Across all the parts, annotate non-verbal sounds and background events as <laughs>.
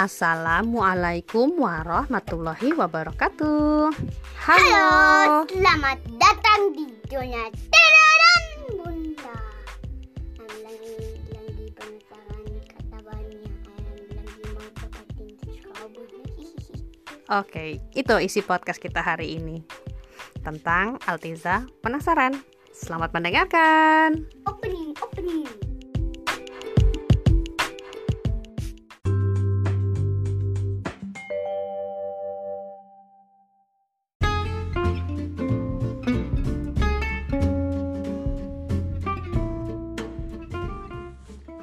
Assalamualaikum warahmatullahi wabarakatuh. Halo, selamat datang di zona dan Bunda. Lagi lagi penasaran kata banyak lagi mau dapatin subscriber. <laughs> Oke, itu isi podcast kita hari ini tentang Altiza penasaran. Selamat mendengarkan. Opening.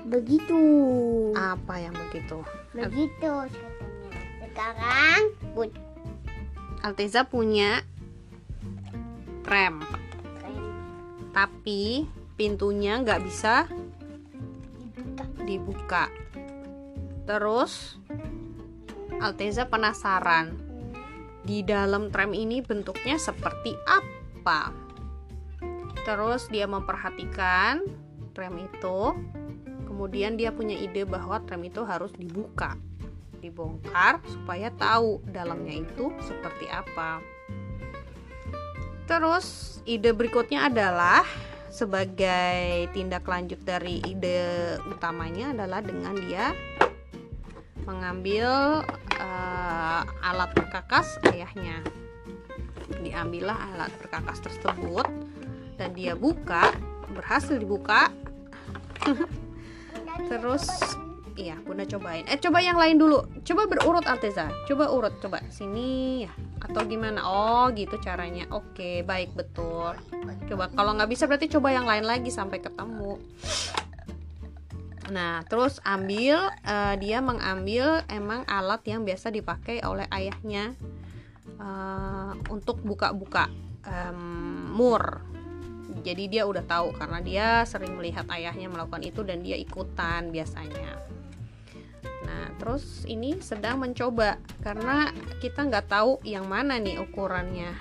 Begitu. Apa yang begitu? Begitu katanya. Sekarang but Altiza punya rem, tapi pintunya nggak bisa dibuka. dibuka. Terus Alteza penasaran di dalam tram ini bentuknya seperti apa. Terus dia memperhatikan tram itu. Kemudian dia punya ide bahwa tram itu harus dibuka, dibongkar supaya tahu dalamnya itu seperti apa. Terus ide berikutnya adalah sebagai tindak lanjut dari ide utamanya adalah dengan dia mengambil eh, alat perkakas ayahnya. Diambillah alat perkakas tersebut dan dia buka, berhasil dibuka. <laughs> Terus iya, Bunda cobain. Eh coba yang lain dulu. Coba berurut Alteza. Coba urut, coba sini ya. Atau gimana? Oh, gitu caranya. Oke, baik betul. Coba kalau nggak bisa berarti coba yang lain lagi sampai ketemu. Nah, terus ambil eh, dia mengambil emang alat yang biasa dipakai oleh ayahnya eh, untuk buka-buka em, mur. Jadi dia udah tahu karena dia sering melihat ayahnya melakukan itu dan dia ikutan biasanya. Nah, terus ini sedang mencoba karena kita nggak tahu yang mana nih ukurannya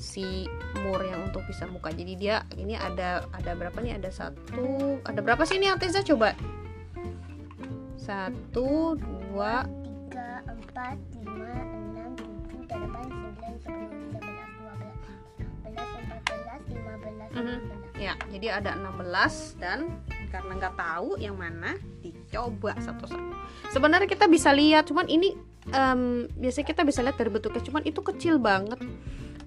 si mur yang untuk bisa buka. Jadi dia ini ada ada berapa nih? Ada satu, ada berapa sih ini Alteza coba? Satu, dua, tiga, empat, lima, enam, tujuh, delapan, sembilan, sepuluh, sebelas, Mhm. belas. Ya, jadi ada 16 dan karena nggak tahu yang mana dicoba satu-satu. Sebenarnya kita bisa lihat, cuman ini em, biasanya kita bisa lihat dari bentuknya, cuman itu kecil banget.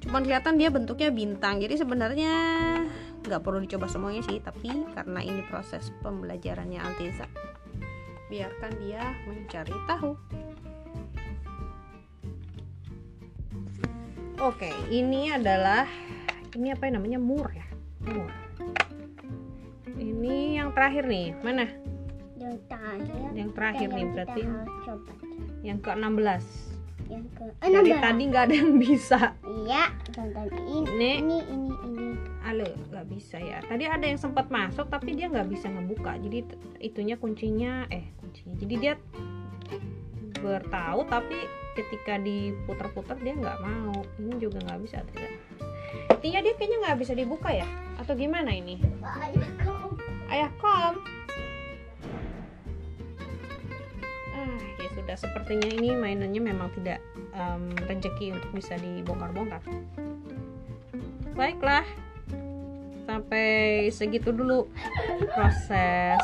Cuman kelihatan dia bentuknya bintang. Jadi sebenarnya nggak perlu dicoba semuanya sih, tapi karena ini proses pembelajarannya Altiza, biarkan dia mencari tahu. Oke, ini adalah ini apa yang namanya mur ya? Ini yang terakhir nih, mana? Yang terakhir. Yang terakhir nih berarti coba. yang ke-16. Yang ke Dari enam belas. tadi nggak ada yang bisa. Iya, ini, Nih. ini, ini, ini. Halo, nggak bisa ya. Tadi ada yang sempat masuk tapi dia nggak bisa ngebuka. Jadi itunya kuncinya eh kuncinya. Jadi dia bertahu tapi ketika diputar-putar dia nggak mau. Ini juga nggak bisa tidak. Intinya dia kayaknya nggak bisa dibuka ya? Atau gimana ini? Ayah kom. Ah, ya sudah sepertinya ini mainannya memang tidak em, rezeki untuk bisa dibongkar-bongkar. Baiklah. Sampai segitu dulu proses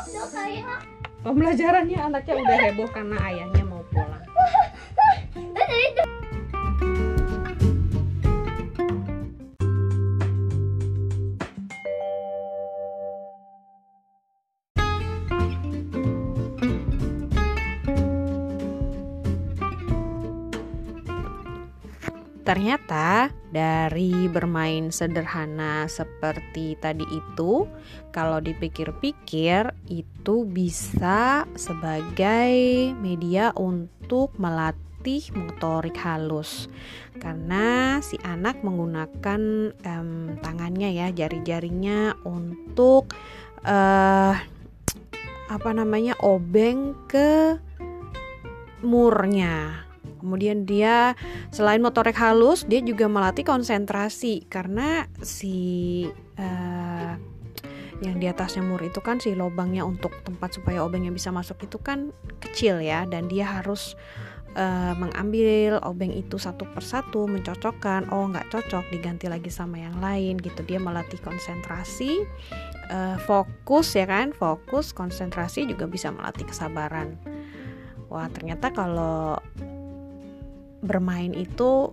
pembelajarannya anaknya udah heboh karena ayahnya Ternyata dari bermain sederhana seperti tadi itu, kalau dipikir-pikir itu bisa sebagai media untuk melatih motorik halus. Karena si anak menggunakan em, tangannya ya, jari-jarinya untuk eh apa namanya? obeng ke murnya. Kemudian dia selain motorik halus, dia juga melatih konsentrasi. Karena si eh, yang di atasnya mur itu kan si lubangnya untuk tempat supaya obengnya bisa masuk itu kan kecil ya. Dan dia harus uh, mengambil obeng itu satu persatu mencocokkan. Oh nggak cocok diganti lagi sama yang lain gitu. Dia melatih konsentrasi uh, fokus ya kan fokus. Konsentrasi juga bisa melatih kesabaran. Wah ternyata kalau bermain itu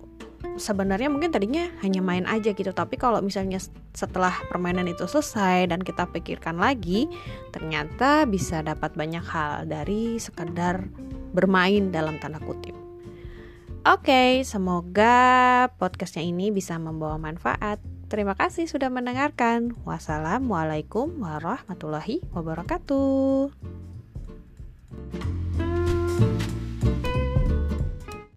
sebenarnya mungkin tadinya hanya main aja gitu tapi kalau misalnya setelah permainan itu selesai dan kita pikirkan lagi ternyata bisa dapat banyak hal dari sekedar bermain dalam tanda kutip Oke, okay, semoga podcastnya ini bisa membawa manfaat. Terima kasih sudah mendengarkan. Wassalamualaikum warahmatullahi wabarakatuh.